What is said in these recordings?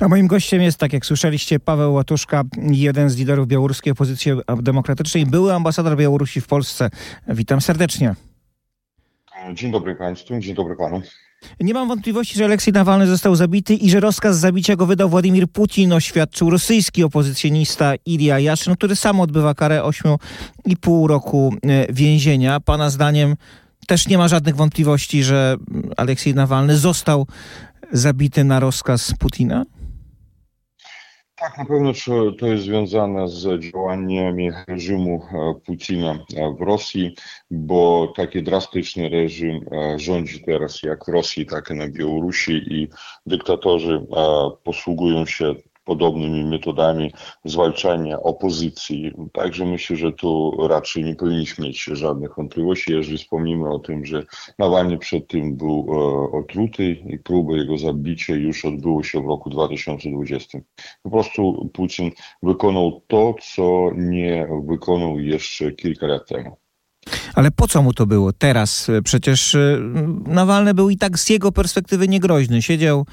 A moim gościem jest, tak jak słyszeliście, Paweł Łatuszka, jeden z liderów białoruskiej opozycji demokratycznej, były ambasador Białorusi w Polsce. Witam serdecznie. Dzień dobry Państwu, dzień dobry Panu. Nie mam wątpliwości, że Aleksiej Nawalny został zabity i że rozkaz zabicia go wydał Władimir Putin, oświadczył rosyjski opozycjonista Ilya Jaszyn, który sam odbywa karę 8,5 roku e, więzienia. Pana zdaniem też nie ma żadnych wątpliwości, że Aleksiej Nawalny został zabity na rozkaz Putina? Tak, na pewno to jest związane z działaniami reżimu e, Putina e, w Rosji, bo taki drastyczny reżim e, rządzi teraz jak w Rosji, tak i na Białorusi i dyktatorzy posługują się podobnymi metodami zwalczania opozycji. Także myślę, że tu raczej nie powinniśmy mieć żadnych wątpliwości, jeżeli wspomnimy o tym, że Nawalny przed tym był e, otruty i próba jego zabicia już odbyło się w roku 2020. Po prostu Putin wykonał to, co nie wykonał jeszcze kilka lat temu. Ale po co mu to było teraz? Przecież y, Nawalny był i tak z jego perspektywy niegroźny. Siedział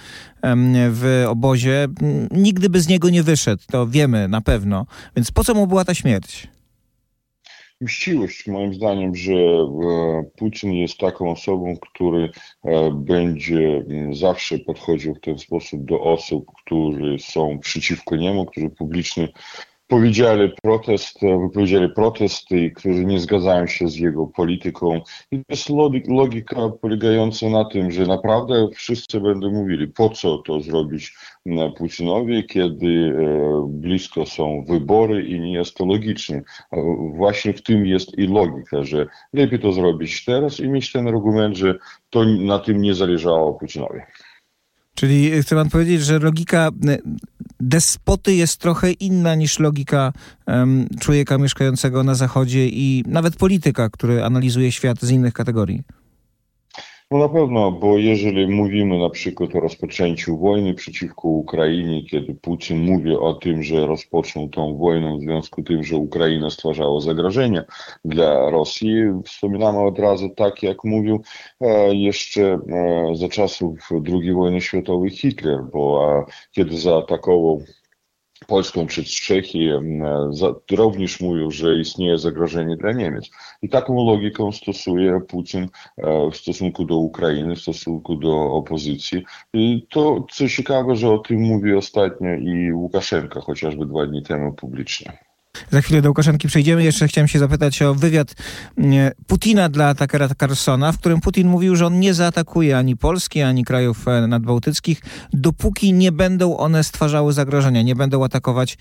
w obozie, nigdy by z niego nie wyszedł, to wiemy na pewno. Więc po co mu była ta śmierć? Mściłość, moim zdaniem, że e, Putin jest taką osobą, który e, będzie zawsze podchodził w ten sposób do osób, które są przeciwko niemu, którzy publicznie powiedzieli protest, wypowiedzieli protesty, którzy nie zgadzają się z jego polityką. I to jest logika polegająca na tym, że naprawdę wszyscy będą mówili, po co to zrobić Putinowi, kiedy e, blisko są wybory i nie jest to logiczne. Właśnie w tym jest i logika, że lepiej to zrobić teraz i mieć ten argument, że to na tym nie zależało Putinowi. Czyli chcę pan powiedzieć, że logika e, despoty jest trochę inna niż logika um, człowieka mieszkającego na Zachodzie i nawet polityka, który analizuje świat z innych kategorii. No na pewno, bo jeżeli mówimy na przykład o rozpoczęciu wojny przeciwko Ukrainie, kiedy Putin mówi o tym, że rozpoczął tą wojnę w związku z tym, że Ukraina stwarzała zagrożenie dla Rosji, wspominamy od razu tak, jak mówił e, jeszcze e, za czasów II wojny światowej Hitler, bo kiedy zaatakował Polską czy Czechy również mówił, że istnieje zagrożenie dla Niemiec. I taką logiką stosuje Putin e, w stosunku do Ukrainy, w stosunku do opozycji. I to, co ciekawe, że o tym mówi ostatnio i Łukaszenka, chociażby dwa dni temu publicznie. Za chwilę do Łukaszenki przejdziemy. Jeszcze chciałem się zapytać o wywiad mm, Putina dla Takera Carlsona, w którym Putin mówił, że on nie zaatakuje ani Polski, ani krajów e, nadbałtyckich, dopóki nie będą one stwarzały zagrożenia, nie będą atakować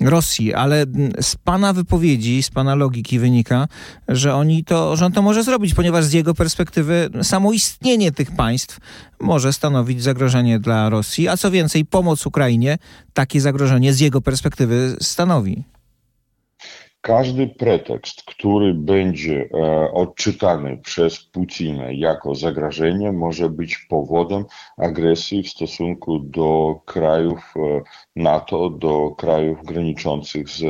Rosji. Ale z pana wypowiedzi, z pana logiki wynika, że oni to, że on to może zrobić, ponieważ z jego perspektywy samo istnienie tych państw może stanowić zagrożenie dla Rosji, a co więcej, pomoc Ukrainie takie zagrożenie z jego perspektywy stanowi. Każdy pretekst, który będzie e, odczytany przez Putina jako zagrożenie, może być powodem agresji w stosunku do krajów e, NATO, do krajów graniczących z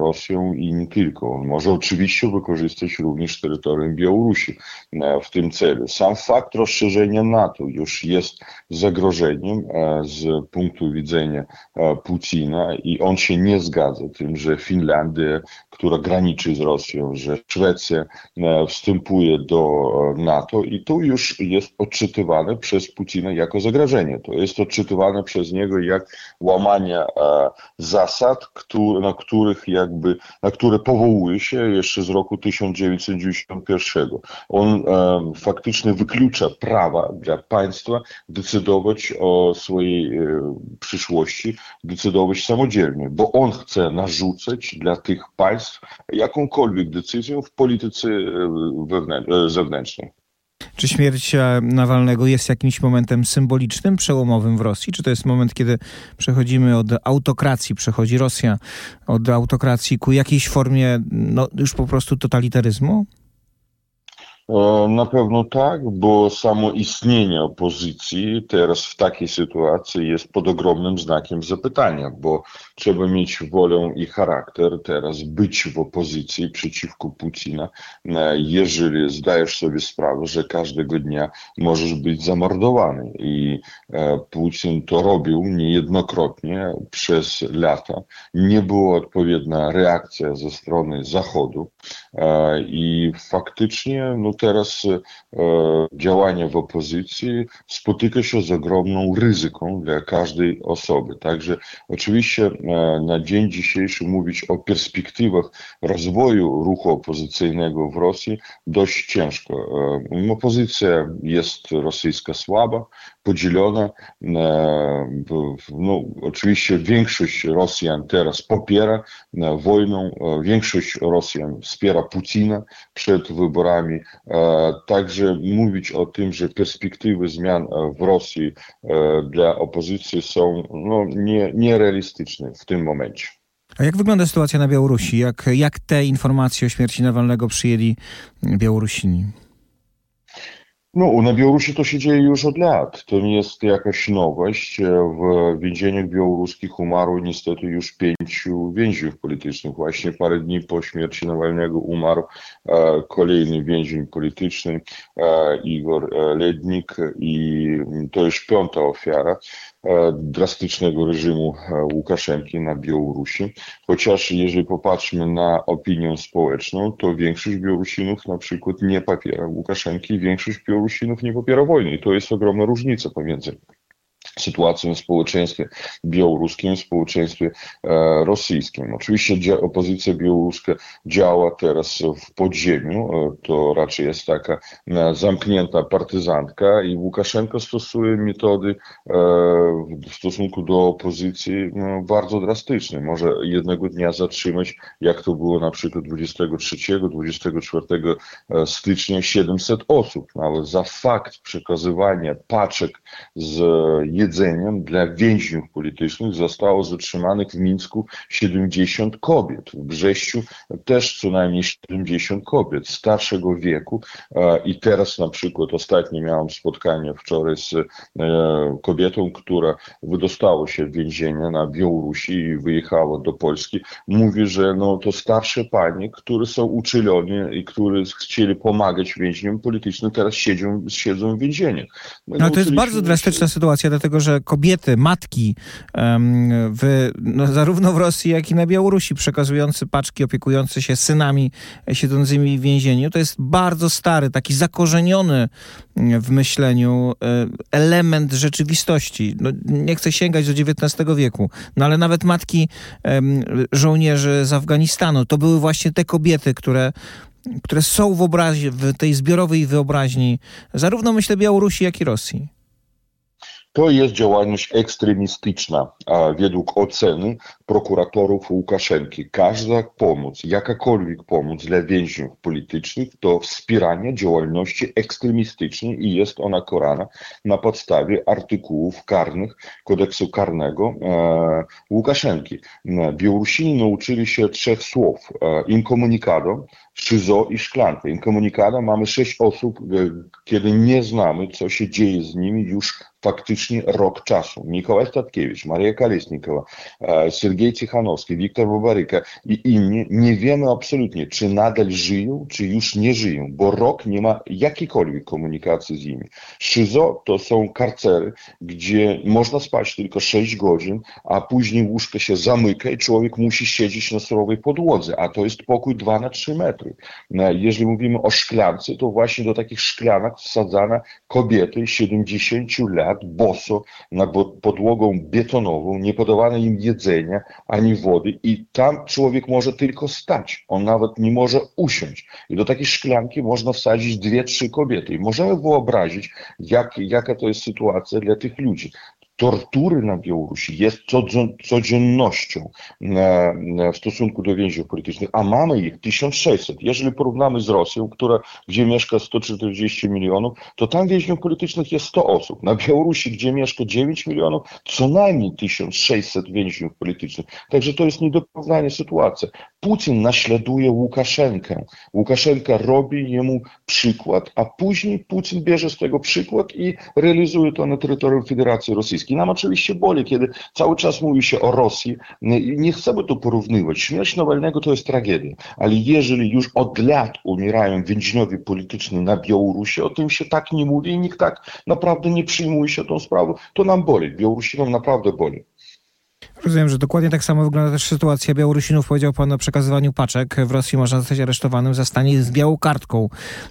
Rosją i nie tylko. On może oczywiście wykorzystać również terytorium Białorusi e, w tym celu. Sam fakt rozszerzenia NATO już jest zagrożeniem z punktu widzenia Putina i on się nie zgadza tym, że Finlandia która graniczy z Rosją, że Szwecja e, wstępuje do e, NATO i to już jest odczytywane przez Putina jako zagrożenie. To jest odczytywane przez niego jak łamanie e, zasad, na których jakby, na które powołuje się jeszcze z roku 1991. On faktycznie wyklucza prawa dla państwa decydować o swojej przyszłości, decydować samodzielnie, bo on chce narzucać dla tych państw jakąkolwiek decyzją w polityce e, e, zewnętrznej. Czy śmierć Nawalnego jest jakimś momentem symbolicznym, przełomowym w Rosji? Czy to jest moment, kiedy przechodzimy od autokracji, przechodzi Rosja od autokracji ku jakiejś formie no, już po prostu totalitaryzmu? E, na pewno tak, bo samo istnienie opozycji teraz w takiej sytuacji jest pod ogromnym znakiem zapytania, bo trzeba mieć wolę i charakter teraz być w opozycji przeciwko Putina, e, jeżeli zdajesz sobie sprawę, że każdego dnia możesz być zamordowany. I e, Putin to robił niejednokrotnie przez lata. Nie była odpowiednia reakcja ze strony Zachodu i faktycznie no, teraz e, działanie w opozycji spotyka się z ogromną ryzyką dla każdej osoby. Także oczywiście e, na dzień dzisiejszy mówić o perspektywach rozwoju ruchu opozycyjnego w Rosji dość ciężko. E, opozycja jest rosyjska słaba, podzielona. No, oczywiście większość Rosjan teraz popiera wojnę, większość Rosjan wspiera Putina przed wyborami. Także mówić o tym, że perspektywy zmian w Rosji dla opozycji są no, nie, nierealistyczne w tym momencie. A jak wygląda sytuacja na Białorusi? Jak, jak te informacje o śmierci Nawalnego przyjęli Białorusini? No, na Białorusi to się dzieje już od lat. To nie jest jakaś nowość. W więzieniach białoruskich umarło niestety już pięciu więźniów politycznych. Właśnie parę dni po śmierci Nawalnego umarł e, kolejny więzień polityczny, e, Igor e, Lednik i to już piąta ofiara. E, drastycznego reżimu e, Łukaszenki na Białorusi. Chociaż jeżeli popatrzmy na opinię społeczną, to większość Białorusinów na przykład nie popiera Łukaszenki, większość Białorusinów nie popiera wojny. I to jest ogromna różnica pomiędzy sytuacją w społeczeństwie białoruskim, w społeczeństwie e, rosyjskim. Oczywiście opozycja białoruska działa teraz w podziemiu, e, to raczej jest taka e, zamknięta partyzantka i Łukaszenko stosuje metody w stosunku do opozycji no, bardzo drastyczne. Może jednego dnia zatrzymać, jak to było na przykład 23-24 stycznia 700 osób, no, ale za fakt przekazywania paczek z jedzeniem dla więźniów politycznych zostało zatrzymanych w Mińsku 70 kobiet. W Brześciu też co najmniej 70 kobiet starszego wieku e, i teraz na przykład ostatnio miałem spotkanie wczoraj z e, kobietą, która wydostała się z więzienia na Białorusi i wyjechała do Polski. Mówi, że no to starsze panie, które są uczulone i które chcieli pomagać więźniom politycznym, teraz siedzą, siedzą w więzieniu. No, no to jest bardzo drastyczna sytuacja, dlatego że kobiety, matki, w, no, zarówno w Rosji, jak i na Białorusi, przekazujący paczki, opiekujący się synami siedzącymi w więzieniu, to jest bardzo stary, taki zakorzeniony w myśleniu e, element rzeczywistości. No, nie chcę sięgać do XIX wieku, no ale nawet matki żołnierzy z Afganistanu, to były właśnie te kobiety, które które są w obrazie, w tej zbiorowej wyobraźni zarówno myślę Białorusi, jak i Rosji. To jest działalność ekstremistyczna, a według oceny prokuratorów Łukaszenki. Każda pomoc, jakakolwiek pomoc dla więźniów politycznych to wspieranie działalności ekstremistycznej i jest ona korana na podstawie artykułów karnych kodeksu karnego e, Łukaszenki. Białorusini nauczyli się trzech słów. E, szyzo i szklanka. Inkomunikado mamy sześć osób, e, kiedy nie znamy, co się dzieje z nimi już faktycznie rok czasu. Mikołaj Statkiewicz, Maria Kalesnikowa, Sergiej Cichanowski, Wiktor Bobaryka i inni nie wiemy absolutnie, czy nadal żyją, czy już nie żyją, bo rok nie ma jakiejkolwiek komunikacji z nimi. Szyzo to są karcery, gdzie można spać tylko 6 godzin, a później łóżko się zamyka i człowiek musi siedzieć na surowej podłodze, a to jest pokój 2 na 3 metry. Jeżeli mówimy o szklance, to właśnie do takich szklanek wsadzane kobiety 70 lat, boso nad podłogą betonową, nie podawane im jedzenia ani wody i tam człowiek może tylko stać, on nawet nie może usiąść. I do takiej szklanki można wsadzić dwie, trzy kobiety. I możemy wyobrazić, jak, jaka to jest sytuacja dla tych ludzi tortury na Białorusi jest codziennością w stosunku do więźniów politycznych, a mamy ich 1600. Jeżeli porównamy z Rosją, która, gdzie mieszka 140 milionów, to tam więźniów politycznych jest 100 osób. Na Białorusi, gdzie mieszka 9 milionów, co najmniej 1600 więźniów politycznych. Także to jest nie do sytuacja. Putin naśladuje Łukaszenkę. Łukaszenka robi jemu przykład, a później Putin bierze z tego przykład i realizuje to na terytorium Federacji Rosyjskiej. Nam oczywiście boli, kiedy cały czas mówi się o Rosji. Nie chcemy to porównywać. Śmierć Nawalnego to jest tragedia, ale jeżeli już od lat umierają więźniowie polityczni na Białorusi, o tym się tak nie mówi i nikt tak naprawdę nie przyjmuje się tą sprawą, to nam boli. Białorusinom naprawdę boli. Rozumiem, że dokładnie tak samo wygląda też sytuacja Białorusinów. Powiedział pan o przekazywaniu paczek. W Rosji można zostać aresztowanym za stanie z białą kartką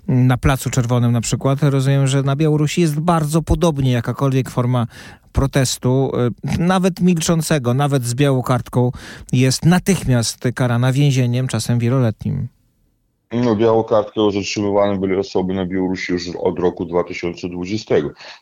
na Placu Czerwonym na przykład. Rozumiem, że na Białorusi jest bardzo podobnie jakakolwiek forma protestu, y, nawet milczącego, nawet z białą kartką, jest natychmiast karana więzieniem, czasem wieloletnim. No, białą kartkę zatrzymywane byli osoby na Białorusi już od roku 2020.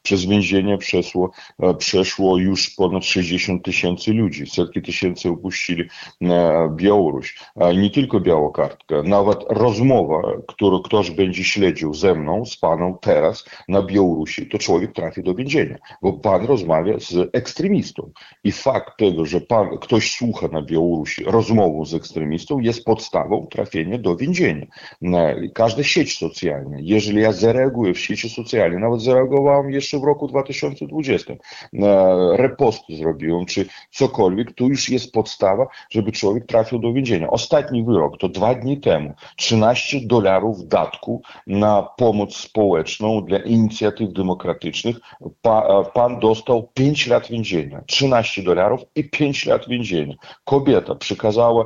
Przez więzienie przeszło, e, przeszło już ponad 60 tysięcy ludzi. Setki tysięcy opuścili e, Białoruś. Nie tylko białą kartkę, nawet rozmowa, którą ktoś będzie śledził ze mną, z panem teraz na Białorusi, to człowiek trafi do więzienia, bo pan rozmawia z ekstremistą. I fakt tego, że pan, ktoś słucha na Białorusi rozmową z ekstremistą jest podstawą trafienia do więzienia każda sieć socjalna, jeżeli ja zareaguję w sieci socjalnej, nawet zareagowałem jeszcze w roku 2020, reposty zrobiłem, czy cokolwiek, to już jest podstawa, żeby człowiek trafił do więzienia. Ostatni wyrok to dwa dni temu, 13 dolarów datku na pomoc społeczną dla inicjatyw demokratycznych. Pa, pan dostał 5 lat więzienia, 13 dolarów i 5 lat więzienia. Kobieta przekazała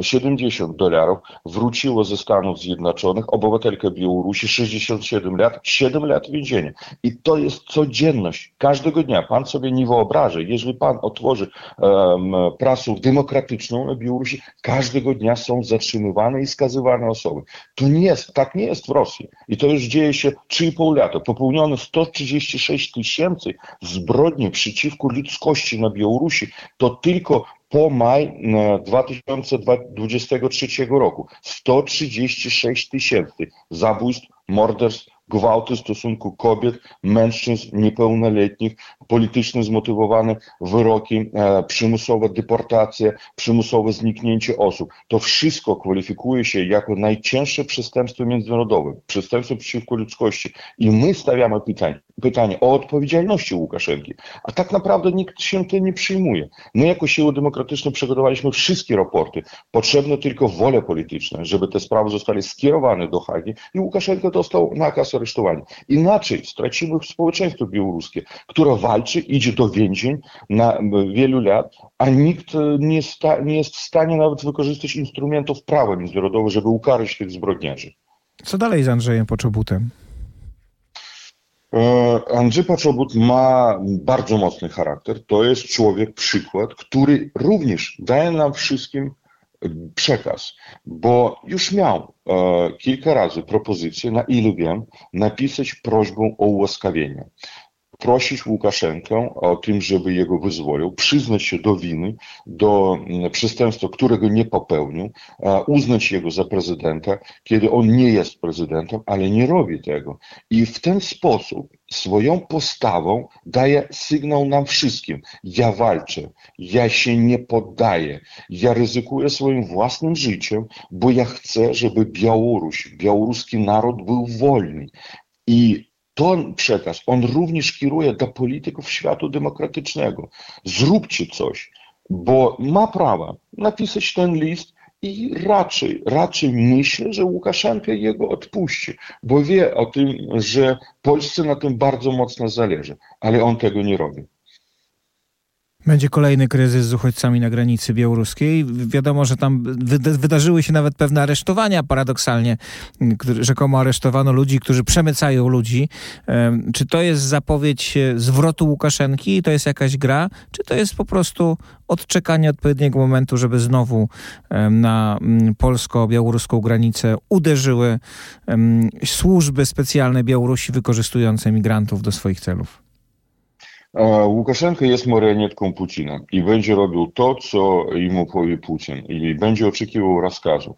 70 dolarów, wróciła ze Stanów Stanów Zjednoczonych, obywatelka Białorusi, 67 lat, 7 lat więzienia. I to jest codzienność. Każdego dnia. Pan sobie nie wyobraża, jeżeli pan otworzy um, prasę demokratyczną na Białorusi, każdego dnia są zatrzymywane i skazywane osoby. To nie jest, tak nie jest w Rosji. I to już dzieje się 3,5 lata. Popełniono 136 tysięcy zbrodni przeciwko ludzkości na Białorusi. To tylko po maj 2023 roku. 136 tysięcy zabójstw, morderstw, gwałty w stosunku kobiet, mężczyzn niepełnoletnich, politycznie zmotywowane wyroki, e, przymusowa deportacja, przymusowe zniknięcie osób. To wszystko kwalifikuje się jako najcięższe przestępstwo międzynarodowe, przestępstwo przeciwko ludzkości. I my stawiamy pytanie, pytanie o odpowiedzialności Łukaszenki, a tak naprawdę nikt się tym nie przyjmuje. My jako siły demokratyczne przygotowaliśmy wszystkie raporty. Potrzebne tylko wola polityczna, żeby te sprawy zostały skierowane do Hagi i Łukaszenko dostał nakaz aresztowania. Inaczej stracimy społeczeństwo białoruskie, które walczy, idzie do więzień na wielu lat, a nikt nie, sta, nie jest w stanie nawet wykorzystać instrumentów prawa międzynarodowego, żeby ukarać tych zbrodniarzy. Co dalej z Andrzejem Poczobutem? E, Andrzej Paczobut ma bardzo mocny charakter. To jest człowiek, przykład, który również daje nam wszystkim przekaz, bo już miał e, kilka razy propozycję, na ile wiem, napisać prośbę o ułaskawienie prosić Łukaszenkę o tym, żeby jego wyzwolił, przyznać się do winy, do mm, przestępstwa, którego nie popełnił, uznać jego za prezydenta, kiedy on nie jest prezydentem, ale nie robi tego. I w ten sposób swoją postawą daje sygnał nam wszystkim. Ja walczę, ja się nie poddaję, ja ryzykuję swoim własnym życiem, bo ja chcę, żeby Białoruś, białoruski naród był wolny. I ten przekaz, on również kieruje do polityków świata demokratycznego. Zróbcie coś, bo ma prawo napisać ten list i raczej, raczej myślę, że Łukaszenka jego odpuści, bo wie o tym, że Polsce na tym bardzo mocno zależy, ale on tego nie robi. Będzie kolejny kryzys z uchodźcami na granicy białoruskiej. Wiadomo, że tam wydarzyły się nawet pewne aresztowania, paradoksalnie. Rzekomo aresztowano ludzi, którzy przemycają ludzi. Czy to jest zapowiedź e, zwrotu Łukaszenki? To jest jakaś gra? Czy to jest po prostu odczekanie odpowiedniego momentu, żeby znowu na polsko-białoruską granicę uderzyły służby specjalne Białorusi wykorzystujące migrantów do swoich celów? Łukaszenka jest marionetką Putina i będzie robił to, co mu powie Putin i będzie oczekiwał rozkazu.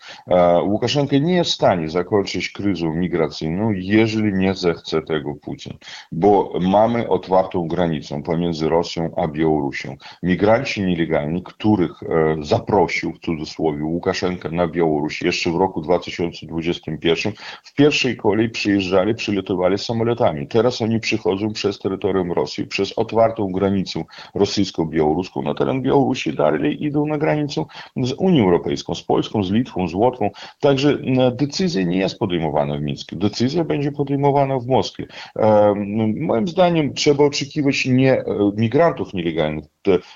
Łukaszenka nie jest w stanie zakończyć kryzę migracyjną, jeżeli nie zechce tego Putin, bo mamy otwartą granicę pomiędzy Rosją a Białorusią. Migranci nielegalni, których zaprosił w cudzysłowie Łukaszenka na Białoruś jeszcze w roku 2021, w pierwszej kolei przyjeżdżali, przylatywali samolotami. Teraz oni przychodzą przez terytorium Rosji, przez otwartą granicę rosyjsko-białoruską na teren Białorusi, dalej idą na granicę z Unią Europejską, z Polską, z Litwą, z Łotwą. Także decyzja nie jest podejmowana w Mińsku. Decyzja będzie podejmowana w Moskwie. Moim zdaniem trzeba oczekiwać nie migrantów nielegalnych,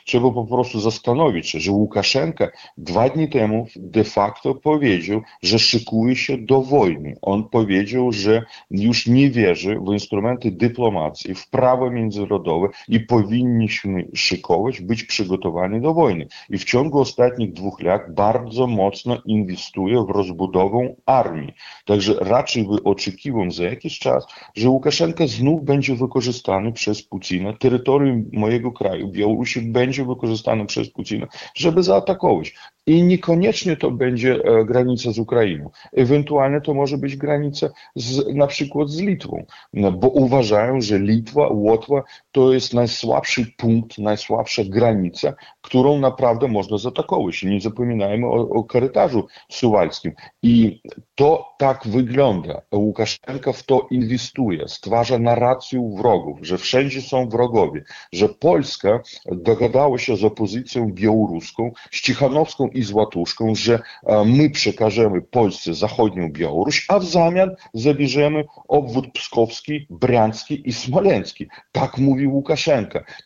trzeba po prostu zastanowić się, że Łukaszenka dwa dni temu de facto powiedział, że szykuje się do wojny. On powiedział, że już nie wierzy w instrumenty dyplomacji, w prawo międzynarodowe i powinniśmy szykować, być przygotowani do wojny. I w ciągu ostatnich dwóch lat bardzo mocno inwestuje w rozbudowę armii. Także raczej by oczekiwałem za jakiś czas, że Łukaszenka znów będzie wykorzystany przez Putina. Terytorium mojego kraju, Białorusi, będzie wykorzystane przez Putina, żeby zaatakować. I niekoniecznie to będzie granica z Ukrainą. Ewentualnie to może być granica z, na przykład z Litwą, no, bo uważają, że Litwa, Łotwa to jest najsłabszy punkt, najsłabsza granica, którą naprawdę można zaatakować. Nie zapominajmy o, o korytarzu suwalskim. I to tak wygląda. Łukaszenka w to inwestuje, stwarza narrację wrogów, że wszędzie są wrogowie, że Polska dogadała się z opozycją białoruską, z Cichanowską i z Łatuszką, że my przekażemy Polsce zachodnią Białoruś, a w zamian zabierzemy obwód pskowski, briancki i smoleński. Tak mówi Łukaszenka.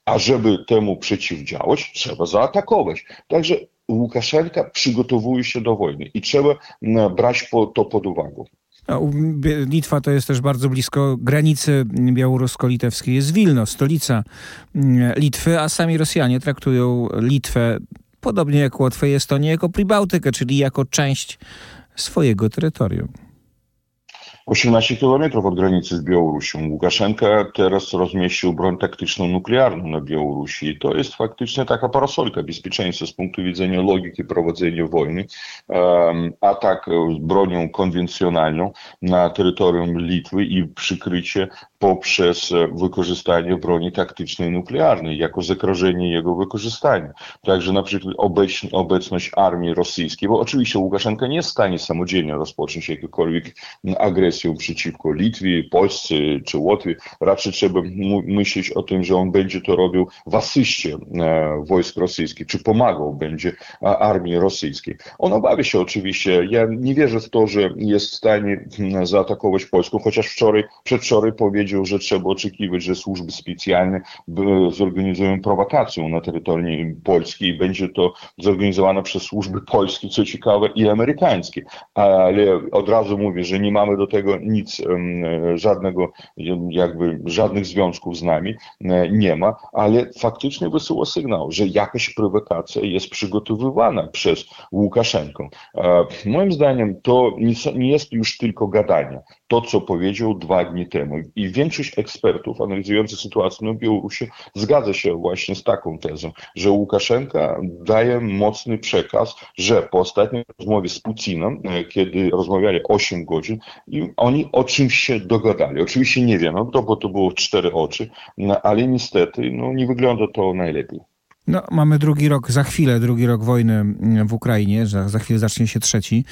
A żeby temu przeciwdziałać, trzeba zaatakować. Także Łukaszenka przygotowuje się do wojny i trzeba brać to pod uwagę. Litwa to jest też bardzo blisko granicy białorusko-litewskiej. Jest Wilno, stolica Litwy, a sami Rosjanie traktują Litwę, podobnie jak Łotwę i Estonię, jako Pribałtykę, czyli jako część swojego terytorium. 18 kilometrów od granicy z Białorusią. Łukaszenka teraz rozmieścił broń taktyczną nuklearną na Białorusi. To jest faktycznie taka parasolka bezpieczeństwa z punktu widzenia logiki prowadzenia wojny. Atak z bronią konwencjonalną na terytorium Litwy i przykrycie poprzez wykorzystanie broni taktycznej nuklearnej jako zagrożenie jego wykorzystania. Także na przykład obecność armii rosyjskiej, bo oczywiście Łukaszenka nie jest w stanie samodzielnie rozpocząć jakiejkolwiek agresji przeciwko Litwie, Polsce czy Łotwie. Raczej trzeba myśleć o tym, że on będzie to robił w asyście wojsk rosyjskich, czy pomagał będzie armii rosyjskiej. On obawia się oczywiście, ja nie wierzę w to, że jest w stanie zaatakować Polskę, chociaż wczoraj, przedwczoraj powiedział, powiedział, że trzeba oczekiwać, że służby specjalne zorganizują prowokację na terytorium Polski i będzie to zorganizowane przez służby polskie, co ciekawe, i amerykańskie. Ale od razu mówię, że nie mamy do tego nic, żadnego, jakby żadnych związków z nami nie ma, ale faktycznie wysyła sygnał, że jakaś prowokacja jest przygotowywana przez Łukaszenkę. Moim zdaniem to nie jest już tylko gadanie. To, co powiedział dwa dni temu. I większość ekspertów analizujących sytuację na Białorusi zgadza się właśnie z taką tezą, że Łukaszenka daje mocny przekaz, że po ostatniej rozmowie z Putinem, e, kiedy rozmawiali 8 godzin, i oni o czymś się dogadali. Oczywiście nie wiem, no, to, bo to było cztery oczy, no, ale niestety no, nie wygląda to najlepiej. No, mamy drugi rok, za chwilę drugi rok wojny mm, w Ukrainie, za, za chwilę zacznie się trzeci.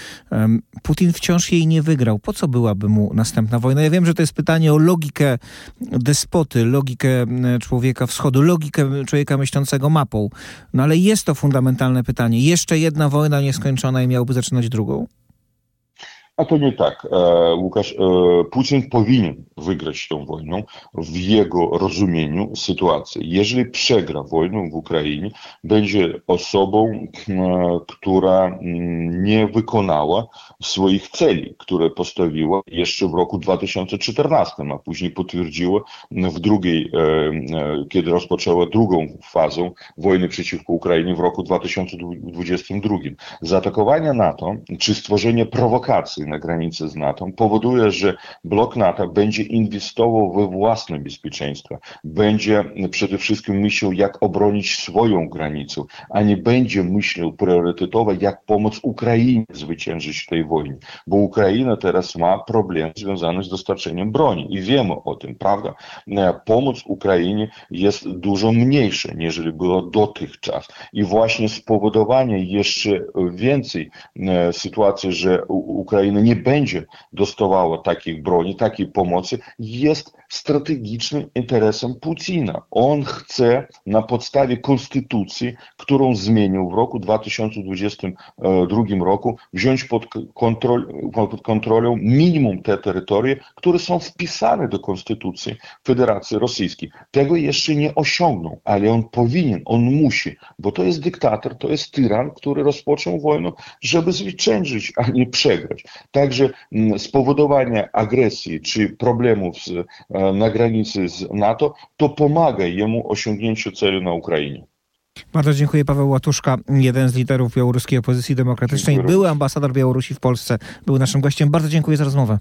Putin wciąż jej nie wygrał. Po co byłaby mu następna wojna? Ja wiem, że to jest pytanie o logikę despoty, logikę mm, człowieka wschodu, logikę człowieka myślącego mapą. No ale jest to fundamentalne pytanie. Jeszcze jedna wojna nieskończona i miałby zaczynać drugą? A to nie tak. Łukasz, Putin powinien wygrać tą wojną w jego rozumieniu sytuacji. Jeżeli przegra wojnę w Ukrainie, będzie osobą, która nie wykonała swoich celi, które postawiła jeszcze w roku 2014, a później potwierdziła w drugiej, kiedy rozpoczęła drugą fazę wojny przeciwko Ukrainie w roku 2022. Zaatakowanie NATO czy stworzenie prowokacji na granicy z NATO powoduje, że blok NATO będzie inwestował we własne bezpieczeństwo, będzie przede wszystkim myślał, jak obronić swoją granicę, a nie będzie myślał priorytetowo, jak pomóc Ukrainie zwyciężyć w tej wojnie, bo Ukraina teraz ma problem związany z dostarczeniem broni i wiemy o tym, prawda? Pomoc Ukrainie jest dużo mniejsza, niż było dotychczas i właśnie spowodowanie jeszcze więcej sytuacji, że Ukraina nie będzie dostawała takich broni, takiej pomocy, jest strategicznym interesem Putina. On chce na podstawie konstytucji, którą zmienił w roku 2022 roku, wziąć pod, kontrol, pod kontrolę minimum te terytorie, które są wpisane do konstytucji Federacji Rosyjskiej. Tego jeszcze nie osiągnął, ale on powinien, on musi, bo to jest dyktator, to jest tyran, który rozpoczął wojnę, żeby zwyciężyć, a nie przegrać. Także spowodowanie agresji czy problemów z, na granicy z NATO, to pomaga jemu osiągnięciu celu na Ukrainie. Bardzo dziękuję. Paweł Łatuszka, jeden z liderów białoruskiej opozycji demokratycznej, Dziękuję były ambasador Białorusi w Polsce, był naszym gościem. Bardzo dziękuję za rozmowę.